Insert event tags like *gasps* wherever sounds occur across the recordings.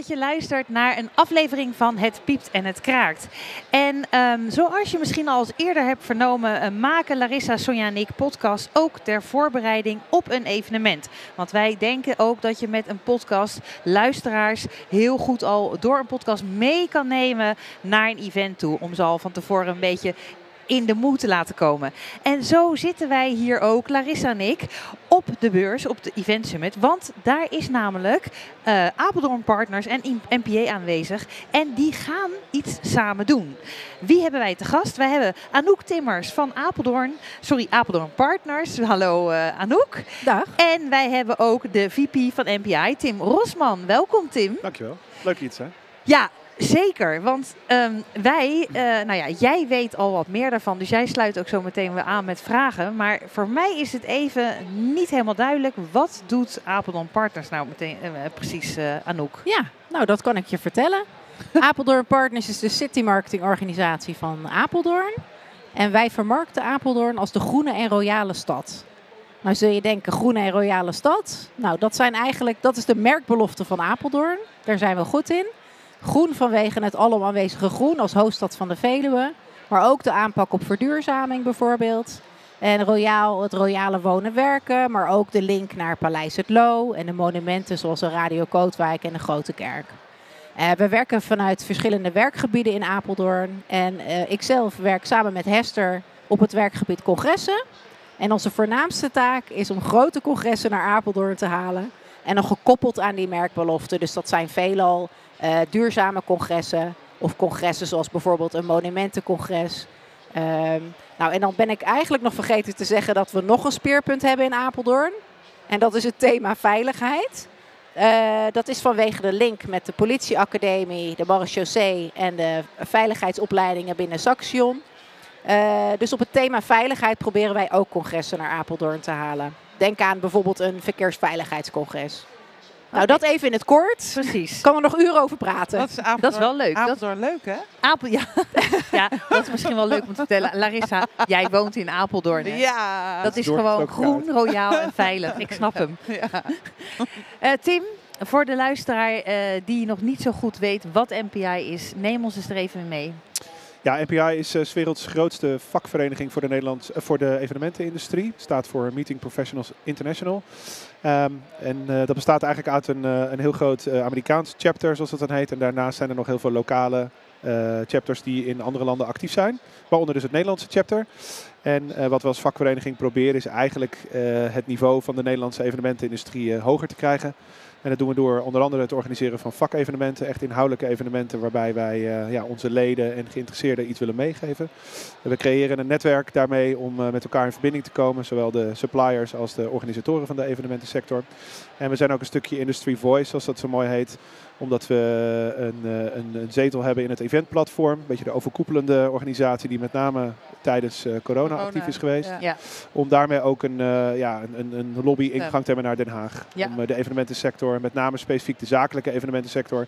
dat je luistert naar een aflevering van Het Piept en Het Kraakt. En ehm, zoals je misschien al eens eerder hebt vernomen, uh, maken Larissa, Sonja en ik podcast ook ter voorbereiding op een evenement. Want wij denken ook dat je met een podcast luisteraars heel goed al door een podcast mee kan nemen naar een event toe. Om ze al van tevoren een beetje in de moed te laten komen. En zo zitten wij hier ook, Larissa en ik, op de beurs, op de Event Summit. Want daar is namelijk uh, Apeldoorn Partners en NPA aanwezig. En die gaan iets samen doen. Wie hebben wij te gast? Wij hebben Anouk Timmers van Apeldoorn. Sorry, Apeldoorn Partners. Hallo uh, Anouk. Dag. En wij hebben ook de VP van NPI, Tim Rosman. Welkom Tim. Dankjewel. Leuk iets hè? Ja, Zeker, want um, wij, uh, nou ja, jij weet al wat meer daarvan, dus jij sluit ook zo meteen weer aan met vragen. Maar voor mij is het even niet helemaal duidelijk, wat doet Apeldoorn Partners nou meteen uh, precies, uh, Anouk? Ja, nou dat kan ik je vertellen. *laughs* Apeldoorn Partners is de city marketing organisatie van Apeldoorn. En wij vermarkten Apeldoorn als de groene en royale stad. Nou zul je denken, groene en royale stad. Nou, dat zijn eigenlijk, dat is de merkbelofte van Apeldoorn. Daar zijn we goed in. Groen vanwege het alom aanwezige groen als hoofdstad van de Veluwe. Maar ook de aanpak op verduurzaming bijvoorbeeld. En royaal, het royale wonen werken. Maar ook de link naar Paleis het Loo. En de monumenten zoals de Radio Kootwijk en de Grote Kerk. Uh, we werken vanuit verschillende werkgebieden in Apeldoorn. En uh, ik zelf werk samen met Hester op het werkgebied congressen. En onze voornaamste taak is om grote congressen naar Apeldoorn te halen. En dan gekoppeld aan die merkbelofte. Dus dat zijn veelal uh, duurzame congressen. Of congressen zoals bijvoorbeeld een monumentencongres. Um, nou, en dan ben ik eigenlijk nog vergeten te zeggen dat we nog een speerpunt hebben in Apeldoorn. En dat is het thema veiligheid. Uh, dat is vanwege de link met de politieacademie, de marechaussee en de veiligheidsopleidingen binnen Saxion. Uh, dus op het thema veiligheid proberen wij ook congressen naar Apeldoorn te halen. Denk aan bijvoorbeeld een verkeersveiligheidscongres. Nou, dat even in het kort. Precies. Kan er nog uren over praten. Dat is, Apeldoorn, dat is wel leuk. Apeldoorn leuk, hè? Apel, ja. *laughs* ja, dat is misschien wel leuk om te vertellen. Larissa, jij woont in Apeldoorn. Hè? Ja. Dat is gewoon groen, royaal en veilig. Ik snap hem. Ja. Uh, *laughs* Tim, voor de luisteraar uh, die nog niet zo goed weet wat MPI is, neem ons eens er even mee. Ja, NPI is uh, werelds grootste vakvereniging voor de, Nederlands, uh, voor de evenementenindustrie. Staat voor Meeting Professionals International. Um, en uh, dat bestaat eigenlijk uit een, een heel groot Amerikaans chapter, zoals dat dan heet. En daarnaast zijn er nog heel veel lokale chapters die in andere landen actief zijn. Waaronder dus het Nederlandse chapter. En wat we als vakvereniging proberen is eigenlijk het niveau van de Nederlandse evenementenindustrie hoger te krijgen. En dat doen we door onder andere het organiseren van vakevenementen, echt inhoudelijke evenementen waarbij wij uh, ja, onze leden en geïnteresseerden iets willen meegeven. We creëren een netwerk daarmee om uh, met elkaar in verbinding te komen, zowel de suppliers als de organisatoren van de evenementensector. En we zijn ook een stukje industry voice, zoals dat zo mooi heet, omdat we een, een, een zetel hebben in het eventplatform, een beetje de overkoepelende organisatie die met name tijdens uh, corona, corona, actief is geweest. Ja. Ja. Om daarmee ook een, uh, ja, een, een lobby-ingang te hebben naar Den Haag. Ja. Om uh, de evenementensector, met name specifiek de zakelijke evenementensector,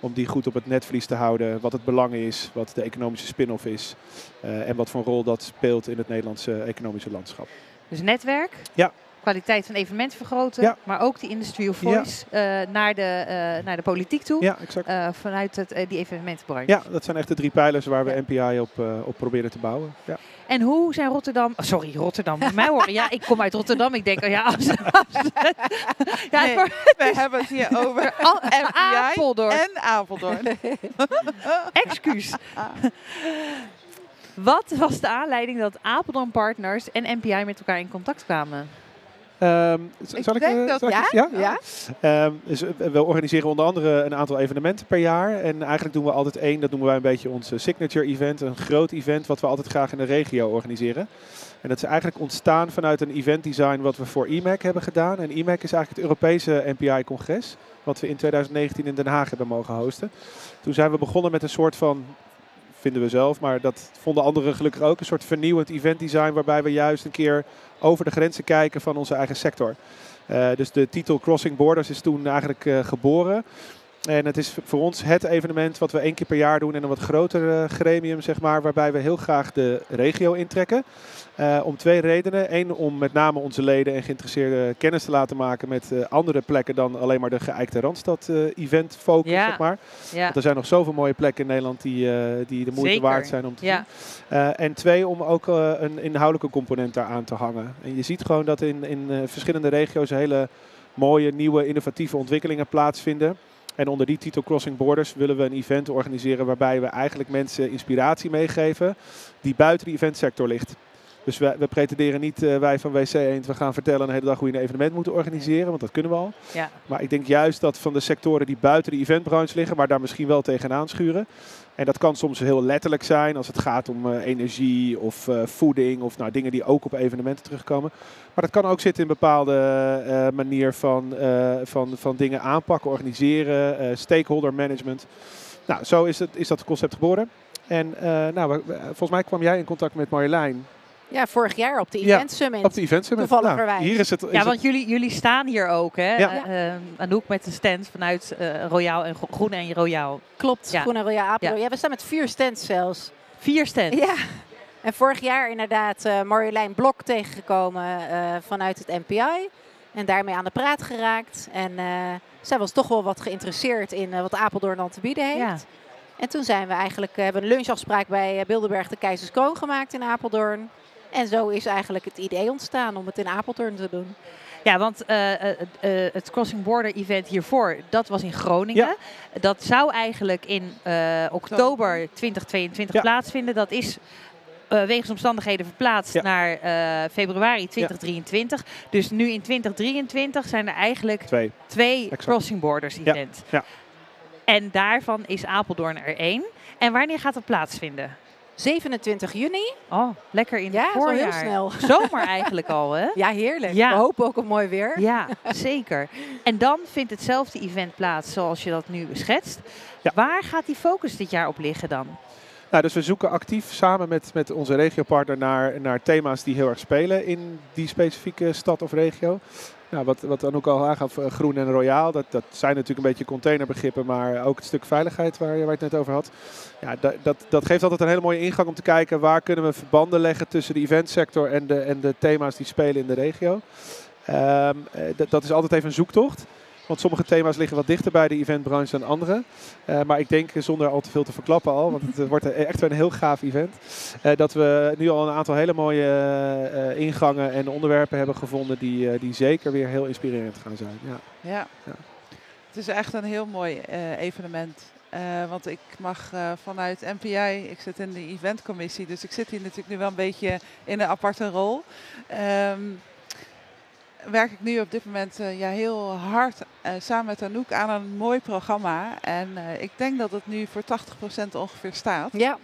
om die goed op het netvlies te houden. Wat het belang is, wat de economische spin-off is en wat voor een rol dat speelt in het Nederlandse economische landschap. Dus netwerk? Ja kwaliteit van evenementen vergroten, ja. maar ook die industry of voice ja. uh, naar, de, uh, naar de politiek toe. Ja, exact. Uh, vanuit het, die evenementenbranche. Ja, dat zijn echt de drie pijlers waar we NPI op, op proberen te bouwen. Ja. En hoe zijn Rotterdam... Oh, sorry, Rotterdam. mij horen. Ja, ik kom uit Rotterdam. Ik denk, oh ja... Als, ja nee, we hebben het hier over *laughs* Al, en Apeldoorn. En Apeldoorn. *laughs* Excuus. Wat was de aanleiding dat Apeldoorn Partners en NPI met elkaar in contact kwamen? Um, zal ik, denk uh, dat zal ja, ik, ja? ja. Um, dus we organiseren onder andere een aantal evenementen per jaar. En eigenlijk doen we altijd één, dat noemen wij een beetje ons signature event. Een groot event wat we altijd graag in de regio organiseren. En dat is eigenlijk ontstaan vanuit een event design wat we voor IMAC hebben gedaan. En IMAC is eigenlijk het Europese NPI-congres. Wat we in 2019 in Den Haag hebben mogen hosten. Toen zijn we begonnen met een soort van vinden we zelf, maar dat vonden anderen gelukkig ook. Een soort vernieuwend event design waarbij we juist een keer over de grenzen kijken van onze eigen sector. Uh, dus de titel Crossing Borders is toen eigenlijk uh, geboren. En het is voor ons het evenement wat we één keer per jaar doen en een wat groter uh, gremium, zeg maar, waarbij we heel graag de regio intrekken. Uh, om twee redenen. Eén, om met name onze leden en geïnteresseerden kennis te laten maken met uh, andere plekken dan alleen maar de geëikte Randstad-event focus, Ja. zeg maar. Ja. Want er zijn nog zoveel mooie plekken in Nederland die, eh, die de moeite Zeker. waard zijn om te Ja. zien. Eh, en twee, om ook eh, een inhoudelijke component daar aan te hangen. En je ziet gewoon dat in, in eh, verschillende regio's hele mooie, nieuwe, innovatieve ontwikkelingen plaatsvinden. En onder die titel Crossing Borders willen we een event organiseren waarbij we eigenlijk mensen inspiratie meegeven die buiten die eventsector ligt. Dus we, we pretenderen niet, eh, wij van WC Eend, we gaan vertellen een hele dag hoe je een evenement moet organiseren, want dat kunnen we al. Ja. Maar ik denk juist dat van de sectoren die buiten de eventbranche liggen, maar daar misschien wel tegenaan schuren. En dat kan soms heel letterlijk zijn als het gaat om eh, energie of eh, voeding of nou, dingen die ook op evenementen terugkomen. Maar dat kan ook zitten in een bepaalde manier van, van, van dingen aanpakken, organiseren, eh, stakeholder management. Nou, zo is, het, is dat concept geboren. En nou, volgens mij kwam jij in contact met Marjolein Ja, vorig jaar op de Event Summit. op de Event Summit. Toevalligerwijs. Nou, hier is het. Is Ja, het- want jullie, jullie staan hier ook, hè? Ja. Eh, eh, Anouk met de stand vanuit eh Royaal en Gro- Groen en Royaal. Klopt, Ja. Groen en Royaal Apeldoorn. Ja. Ja. we staan met vier stands zelfs. Vier stands. Ja. En vorig jaar inderdaad eh Marjolein Blok tegengekomen eh, vanuit het NPI. En daarmee aan de praat geraakt. En eh, zij was toch wel wat geïnteresseerd in eh, wat Apeldoorn dan te bieden heeft. Ja. En toen zijn we eigenlijk, hebben we een lunchafspraak bij eh, Bilderberg de Keizerskroon gemaakt in Apeldoorn. En zo is eigenlijk het idee ontstaan om het in Apeldoorn te doen. Ja, want eh, eh, eh, het Crossing Border event hiervoor, dat was in Groningen. Dat zou eigenlijk in oktober 2022 Ja. plaatsvinden. Dat is wegens omstandigheden verplaatst Ja. naar februari 2023. Dus nu in 2023 zijn er eigenlijk Twee. twee. Crossing Borders ja. En daarvan is Apeldoorn er één. En wanneer gaat het plaatsvinden? 27 juni. Oh, lekker in Ja, het zo voorjaar. heel snel. *laughs* Zomer eigenlijk al, hè? Ja, heerlijk. Ja. We hopen ook op mooi weer. Ja, zeker. En dan vindt hetzelfde event plaats zoals je dat nu schetst. Ja. Waar gaat die focus dit jaar op liggen dan? Nou, dus we zoeken actief samen met, met onze regiopartner naar, naar thema's die heel erg spelen in die specifieke stad of regio. Nou, wat, wat dan ook al aangaf, eh, groen en royaal, dat, dat zijn natuurlijk een beetje containerbegrippen, maar ook het stuk veiligheid waar je, waar het net over had. Ja, dat, dat, dat geeft altijd een hele mooie ingang om te kijken waar kunnen we verbanden leggen tussen de eventsector en de, en de thema's die spelen in de regio. Dat- dat is altijd even een zoektocht. Want sommige thema's liggen wat dichter bij de eventbranche dan andere. Eh, maar ik denk, zonder al te veel te verklappen al, want het eh, wordt eh, echt een heel gaaf event. eh, dat we nu al een aantal hele mooie ingangen en onderwerpen hebben gevonden die, die zeker weer heel inspirerend gaan zijn. Ja. Ja. Ja. Het is echt een heel mooi evenement. Want ik mag vanuit NPI, ik zit in de eventcommissie, dus ik zit hier natuurlijk nu wel een beetje in een aparte rol. Ehm, werk ik nu op dit moment eh, ja, heel hard eh, samen met Anouk aan een mooi programma. En eh, ik denk dat het nu voor 80% ongeveer staat. Ja,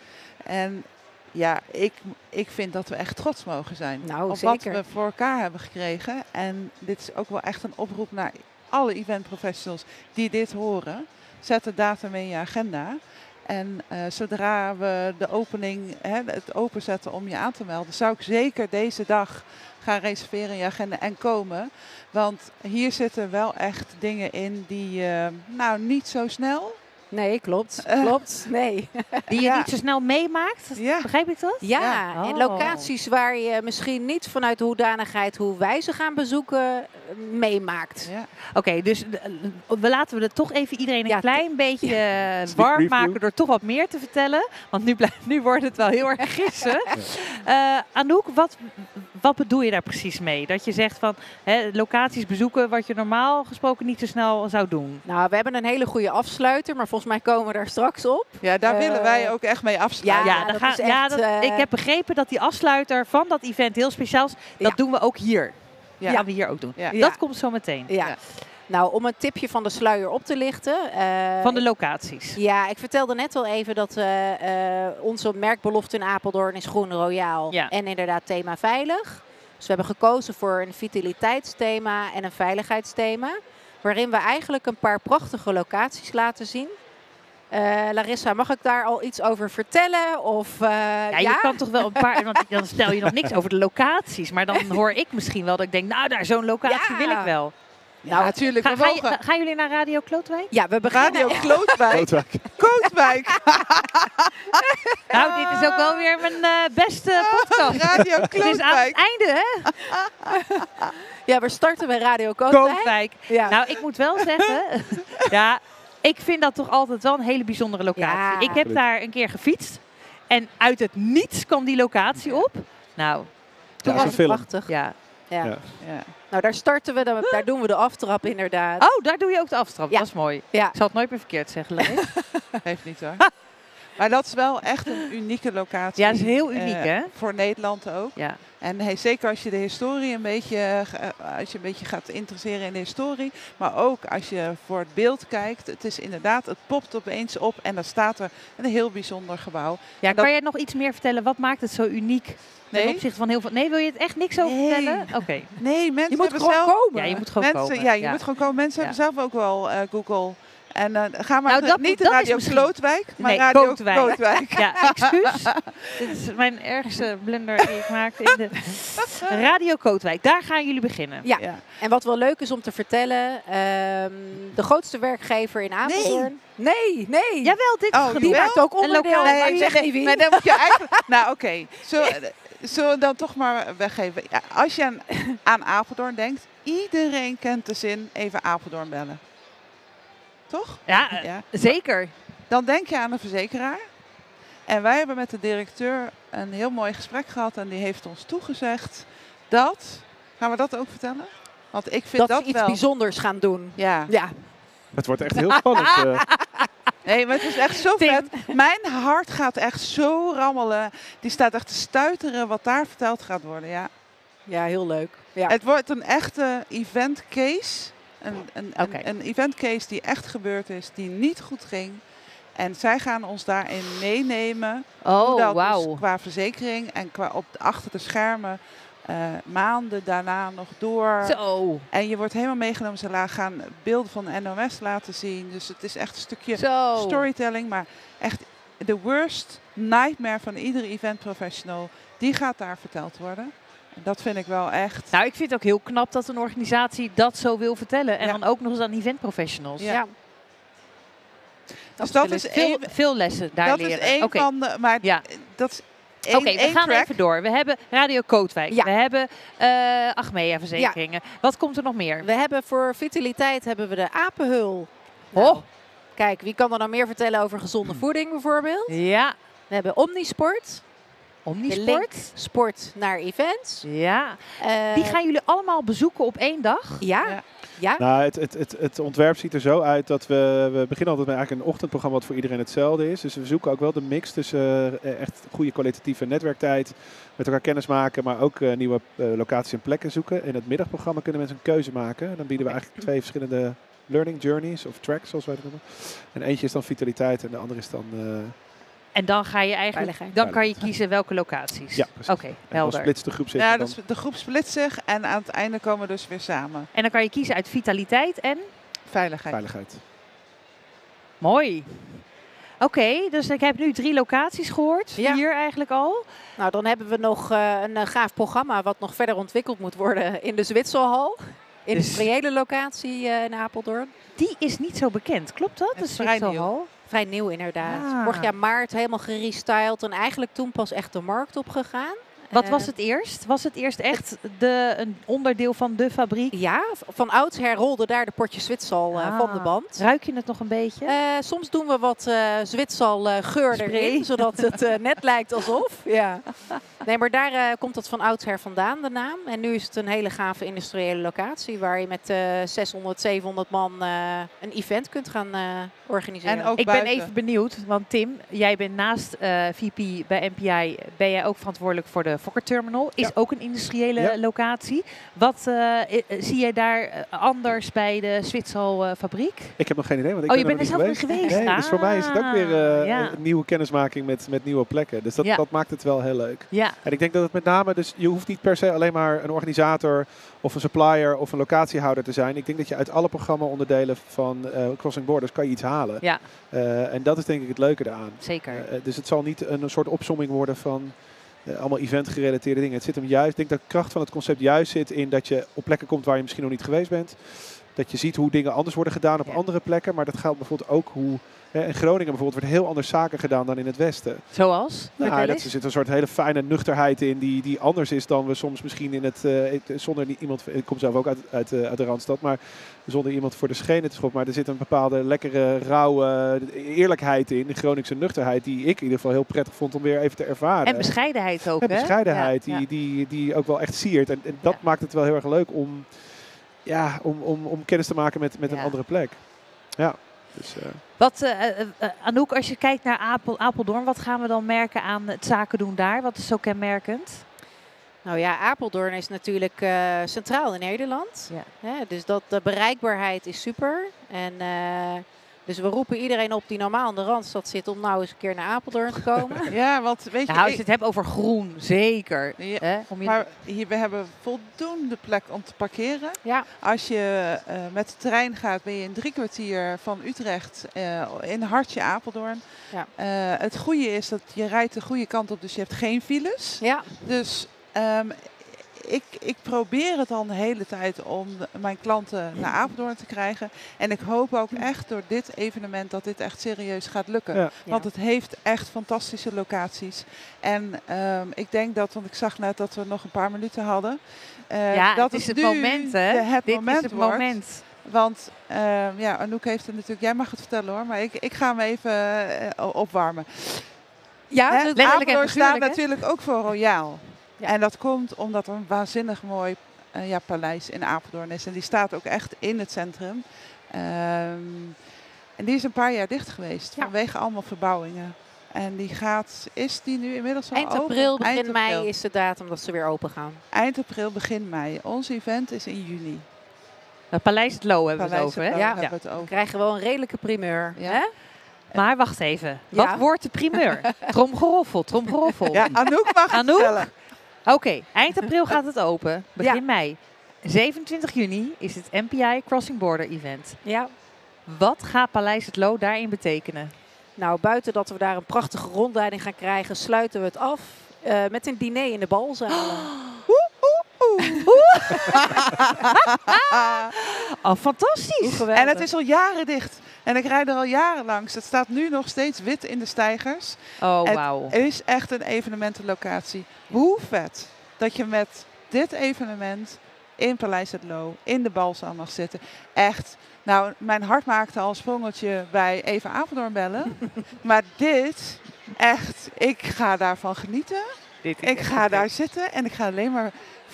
En ja, ik, ik vind dat we echt trots mogen zijn Nou, op zeker. wat we voor elkaar hebben gekregen. En dit is ook wel echt een oproep naar alle event professionals die dit horen. Zet de datum in je agenda. En eh, zodra we de opening, hè, het openzetten om je aan te melden, zou ik zeker deze dag gaan reserveren in je agenda en komen. Want hier zitten wel echt dingen in die, eh, nou niet zo snel. Nee, klopt. Eh. Klopt, nee. Die je Ja. niet zo snel meemaakt? Ja. Begrijp ik dat? Ja, Ja. in Oh. locaties waar je misschien niet vanuit de hoedanigheid hoe wij ze gaan bezoeken meemaakt. Ja. Oké, dus eh, we laten we er toch even iedereen een Ja, klein beetje eh, warm maken door toch wat meer te vertellen. Want nu, blijft, nu wordt het wel heel erg *laughs* gissen. Eh, Anouk, wat, wat bedoel je daar precies mee? Dat je zegt van hè, locaties bezoeken wat je normaal gesproken niet zo snel zou doen. Nou, we hebben een hele goede afsluiter, maar volgens mij komen we daar straks op. Ja, daar Eh, willen wij ook echt mee afsluiten. Ja, dat gaan- is ja, echt, dat, eh, ik heb begrepen dat die afsluiter van dat event heel speciaal is. Dat Ja. doen we ook hier. Ja. Dat gaan we hier ook doen. Ja. Ja. Dat komt zo meteen. Ja. Nou, om een tipje van de sluier op te lichten. eh, Van de locaties. Ja, ik vertelde net al even dat eh, eh, onze merkbelofte in Apeldoorn is groen royaal. Ja. En inderdaad thema veilig. Dus we hebben gekozen voor een vitaliteitsthema en een veiligheidsthema. Waarin we eigenlijk een paar prachtige locaties laten zien. Larissa, mag ik daar al iets over vertellen? Of, Ja, je kan toch wel een paar, *laughs* want dan stel je nog niks over de locaties. Maar dan hoor ik misschien wel dat ik denk, nou, daar zo'n locatie Ja. wil ik wel. Ja, natuurlijk. Ga, we ga je- mogen. ga- gaan jullie naar Radio Klootwijk? Ja, we beginnen... Radio Klootwijk. *laughs* Kootwijk. *laughs* Nou, dit is ook wel weer mijn eh, beste podcast. Radio *laughs* Het is aan het Klootwijk. einde, hè? Ja, we starten bij Radio. Ja. Nou, ik moet wel zeggen, ja, ik vind dat toch altijd wel een hele bijzondere locatie. Ja. ik heb Absoluut. daar een keer gefietst en uit het niets kwam die locatie op. Nou, Ja, was het prachtig. ja. Ja. Nou, daar starten we, dan, daar doen we de aftrap inderdaad. Oh, daar doe je ook de aftrap. Ja. Dat is mooi. Ja. Ik zal het nooit meer verkeerd zeggen. *laughs* Heeft niet hoor. Maar dat is wel echt een unieke locatie. Ja, dat is heel uniek, eh, hè? Voor Nederland ook. Ja. En hey, zeker als je de historie een beetje, eh, als je een beetje gaat interesseren in de historie, maar ook als je voor het beeld kijkt, het is inderdaad, het popt opeens op en dan staat er een heel bijzonder gebouw. Ja, dat- kan je nog iets meer vertellen? Wat maakt het zo uniek ten Nee, opzichte van heel veel... Nee, wil je het echt niks over Nee. vertellen? Oké. *laughs* nee mensen Je moet hebben gewoon zelf, komen. Ja, je moet gewoon mensen, komen. ja, je moet gewoon komen. Mensen Ja. hebben zelf ook wel eh, Google. En eh, ga maar Nou, dat niet dat Radio misschien- Klootwijk, maar Nee, Radio Kootwijk. Kootwijk. Ja, *laughs* excuus. Dit is mijn ergste blunder die ik maakte in de Radio Kootwijk. Daar gaan jullie beginnen. Ja. Ja. En wat wel leuk is om te vertellen, ehm, de grootste werkgever in Apeldoorn. Nee, nee. Jawel, dit Oh, die maakt ook onderdeel. maar ik zeg nee, niet wie. dan moet je *laughs* eigenlijk... nou, oké. Zullen, zullen we dan toch maar weggeven? Ja, als je aan, aan Apeldoorn denkt, iedereen kent de zin even Apeldoorn bellen. Toch? Ja, eh, Ja. zeker. Dan denk je aan een verzekeraar. En wij hebben met de directeur een heel mooi gesprek gehad. En die heeft ons toegezegd dat... Gaan we dat ook vertellen? Want ik vind dat dat, ze iets wel... bijzonders gaan doen. Ja. Ja, Het wordt echt heel spannend. eh. *laughs* Nee, maar het is echt zo Tim. vet. Mijn hart gaat echt zo rammelen. Die staat echt te stuiteren wat daar verteld gaat worden. Ja. ja heel leuk. Ja. Het wordt een echte event case. Een, een, een- event case die echt gebeurd is, die niet goed ging. En zij gaan ons daarin meenemen. hoe Oh, dat dus wauw. qua verzekering en qua op, achter de schermen eh, maanden daarna nog door. Zo. En je wordt helemaal meegenomen. Ze gaan beelden van de NOS laten zien. Dus het is echt een stukje Zo. storytelling, maar echt de worst nightmare van iedere event professional, die gaat daar verteld worden. Dat vind ik wel echt. Nou, ik vind het ook heel knap dat een organisatie dat zo wil vertellen. En Ja. dan ook nog eens aan event professionals. Ja. Ja. dus dat is Veel, veel lessen daar dat leren. is één Oké. van de. Maar Ja. dat is Oké, we gaan track. even door. We hebben Radio Kootwijk. Ja. We hebben eh Achmea verzekeringen. Wat komt er nog meer? We hebben voor vitaliteit hebben we de apenhul. Oh. Nou, Kijk, wie kan er nou meer vertellen over gezonde voeding bijvoorbeeld? Ja. We hebben Omnisport. Omnisport. sport naar events. Ja. Eh, Die gaan jullie allemaal bezoeken op één dag? Ja, Ja. ja. Nou, het, het, het, het ontwerp ziet er zo uit dat we, we beginnen altijd met eigenlijk een ochtendprogramma wat voor iedereen hetzelfde is. Dus we zoeken ook wel de mix tussen eh, echt goede kwalitatieve netwerktijd, met elkaar kennis maken, maar ook eh, nieuwe locaties en plekken zoeken. In het middagprogramma kunnen mensen een keuze maken. Dan bieden we eigenlijk twee verschillende learning journeys of tracks, zoals wij het noemen. En eentje is dan vitaliteit en de andere is dan... En dan ga je eigenlijk, Veiligheid. dan kan je kiezen welke locaties. ja, precies. Oké, En dan helder. splitst de groep zich. Ja, dan- dus de groep split zich en aan het einde komen we dus weer samen. En dan kan je kiezen uit vitaliteit en Veiligheid. Veiligheid. mooi. Oké, dus ik heb nu drie locaties gehoord. Ja. Vier eigenlijk al. Nou, dan hebben we nog eh, een eh, gaaf programma wat nog verder ontwikkeld moet worden in de Zwitserhal. Industriële locatie eh, in Apeldoorn. Die is niet zo bekend, klopt dat? Het De vrij Zwitserhal? Vrij nieuw inderdaad. Ah. Vorig jaar maart helemaal gerestyled en eigenlijk toen pas echt de markt opgegaan. Wat Eh, was het eerst? Was het eerst echt de, een onderdeel van de fabriek? Ja, van oudsher rolde daar de potje Zwitsal eh, van de Ah. band. Ruik je het nog een beetje? Eh, soms doen we wat eh Zwitsal eh, geur Spray. erin, zodat het eh, net *laughs* lijkt alsof. Ja. Nee, maar daar eh, komt het van oudsher vandaan, de naam. En nu is het een hele gave industriële locatie waar je met eh 600, 700 man eh, een event kunt gaan eh, organiseren. En ook ik ben even benieuwd, want Tim, jij bent naast eh, VP bij MPI, ben jij ook verantwoordelijk voor de Fokker Terminal. Is Ja. ook een industriële Ja. locatie. Wat eh, eh, zie jij daar eh, anders bij de Zwitsal eh, fabriek? Ik heb nog geen idee, want ik Oh, je ben bent er nog zelf niet niet geweest? Nee, dus voor mij is het ook weer Ah, ja. een nieuwe kennismaking met, met nieuwe plekken. Dus dat, dat maakt het wel heel leuk. Ja, En ik denk dat het met name, dus je hoeft niet per se alleen maar een organisator of een supplier of een locatiehouder te zijn. Ik denk dat je uit alle programma-onderdelen van Crossing Borders kan je iets halen. ja, en dat is denk ik het leuke eraan. zeker. Dus het zal niet een, soort opsomming worden van allemaal event-gerelateerde dingen. Het zit hem juist, ik denk dat de kracht van het concept juist zit in dat je op plekken komt waar je misschien nog niet geweest bent. dat je ziet hoe dingen anders worden gedaan op Ja. andere plekken. Maar dat geldt bijvoorbeeld ook hoe in Groningen bijvoorbeeld wordt heel anders zaken gedaan dan in het Westen. Zoals? Nou, dat, er zit een soort hele fijne nuchterheid in die, die anders is dan we soms misschien in het, eh, ik- zonder iemand, ik kom zelf ook uit, uit, eh, uit de Randstad, maar zonder iemand voor de schenen te schoppen. Maar er zit een bepaalde lekkere, rauwe eerlijkheid in, de Groningse nuchterheid, die ik in ieder geval heel prettig vond om weer even te ervaren. En bescheidenheid ook, En hè? bescheidenheid, Ja, die. Die, die ook wel echt siert. En, en dat Ja. maakt het wel heel erg leuk om, ja, om, om, om kennis te maken met, met een andere plek. Ja, dus... eh, Wat, eh, eh, Anouk, als je kijkt naar Apel, Apeldoorn, wat gaan we dan merken aan het zaken doen daar? Wat is zo kenmerkend? Nou ja, Apeldoorn is natuurlijk eh, centraal in Nederland. Ja. Hè, dus dat, de bereikbaarheid is super. En, eh, dus we roepen iedereen op die normaal in de Randstad zit om nou eens een keer naar Apeldoorn te komen. *laughs* Ja, want weet je, Nou, als je het hebt over groen, zeker. Ja, Hè? Om je maar hier, we hebben voldoende plek om te parkeren. ja, Als je eh, met de trein gaat, ben je in drie kwartier van Utrecht eh, in hartje Apeldoorn. Ja. Eh, het goede is dat je rijdt de goede kant op, dus je hebt geen files. ja, Dus ehm, ik, ik probeer het al de hele tijd om mijn klanten naar Apeldoorn te krijgen. En ik hoop ook echt door dit evenement dat dit echt serieus gaat lukken. Ja. Want het heeft echt fantastische locaties. En ehm, ik denk dat, want ik zag net dat we nog een paar minuten hadden. eh, ja, dat het is het nu moment, hè? het Dit moment is het wordt. moment. Want ehm, ja, Anouk heeft het natuurlijk, jij mag het vertellen hoor, maar ik, ik ga hem even eh, opwarmen. Ja, Hè, Apeldoorn staat natuurlijk ook voor Royaal. Ja. En dat komt omdat er een waanzinnig mooi eh, ja, paleis in Apeldoorn is. En die staat ook echt in het centrum. Ehm, en die is een paar jaar dicht geweest Ja. vanwege allemaal verbouwingen. En die gaat, is die nu inmiddels al eind open? april, begin Eind mei april. is de datum dat ze weer open gaan. Eind april, begin mei. Ons event is in juni. Het Paleis het Loo hebben we het over, hè? Ja. We het We over. krijgen wel een redelijke primeur. Ja. Hè? Maar wacht even. Ja. Wat wordt de primeur? *laughs* Tromgeroffel, tromgeroffel. Ja, Anouk mag het Anouk? Oké, eind april gaat het open. Begin Ja. mei. 27 juni is het MPI Crossing Border Event. Ja. Wat gaat Paleis het Loo daarin betekenen? Nou, buiten dat we daar een prachtige rondleiding gaan krijgen, sluiten we het af eh, met een diner in de balzalen. *gasps* *laughs* Oh, fantastisch. Hoe geweldig. En het is al jaren dicht. En ik rijd er al jaren langs. Het staat nu nog steeds wit in de stijgers. Oh, Het wauw. is echt een evenementenlocatie. Hoe vet dat je met dit evenement in Paleis het Loo, in de balzaal mag zitten. Echt. Nou, mijn hart maakte al een sprongetje bij Even Apeldoorn bellen. *laughs* maar dit, echt, ik ga daarvan genieten. Dit is Ik ga daar zitten en ik ga alleen maar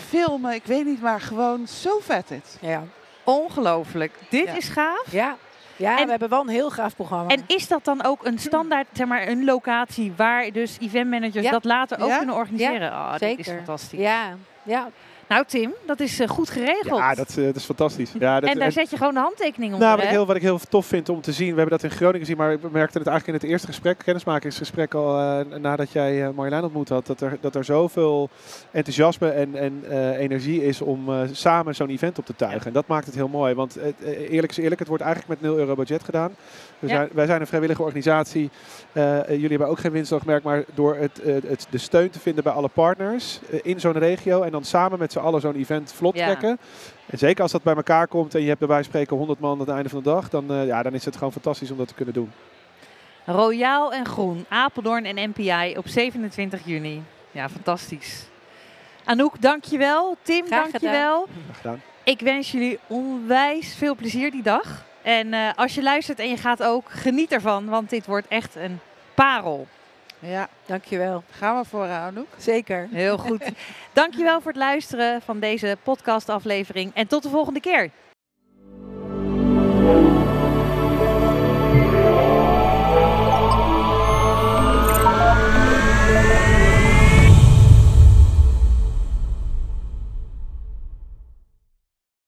filmen. Ik weet niet, maar gewoon zo vet dit. Ja. Ongelooflijk. Dit Ja. is gaaf. Ja. Ja, En- we hebben wel een heel gaaf programma. En is dat dan ook een standaard, zeg maar, een locatie waar dus eventmanagers Ja. dat later ook kunnen organiseren? Oh, dit is Zeker. fantastisch. ja, ja, Nou, Tim, dat is eh, goed geregeld. ja, dat, eh, dat is fantastisch. Ja, dat, en daar en- zet je gewoon de handtekening onder. Nou, wat ik, heel, wat ik heel tof vind om te zien, we hebben dat in Groningen gezien, maar ik merkte het eigenlijk in het eerste gesprek, kennismakingsgesprek al, eh, nadat jij Marjolein ontmoet had, dat er, dat er zoveel enthousiasme en, en energie is om samen zo'n event op te tuigen. En dat maakt het heel mooi, want eerlijk is eerlijk, het wordt eigenlijk met 0 euro budget gedaan. We Ja. zijn, wij zijn een vrijwillige organisatie. Eh, eh, jullie hebben ook geen winstoogmerk, maar door het, het, de steun te vinden bij alle partners eh, in zo'n regio en dan samen met z'n allen zo'n event vlot Ja. trekken. En zeker als dat bij elkaar komt en je hebt bij wijze van spreken 100 man aan het einde van de dag, dan, eh, ja, dan is het gewoon fantastisch om dat te kunnen doen. Royaal en Groen, Apeldoorn en NPI op 27 juni. Ja, fantastisch. Anouk, dankjewel. Tim, Graag dankjewel. Graag gedaan. Ik wens jullie onwijs veel plezier die dag. En eh, als je luistert en je gaat ook, geniet ervan, want dit wordt echt een parel. Ja, dankjewel. gaan we voor Anouk. Zeker. Heel goed. *laughs* Dankjewel voor het luisteren van deze podcastaflevering en tot de volgende keer.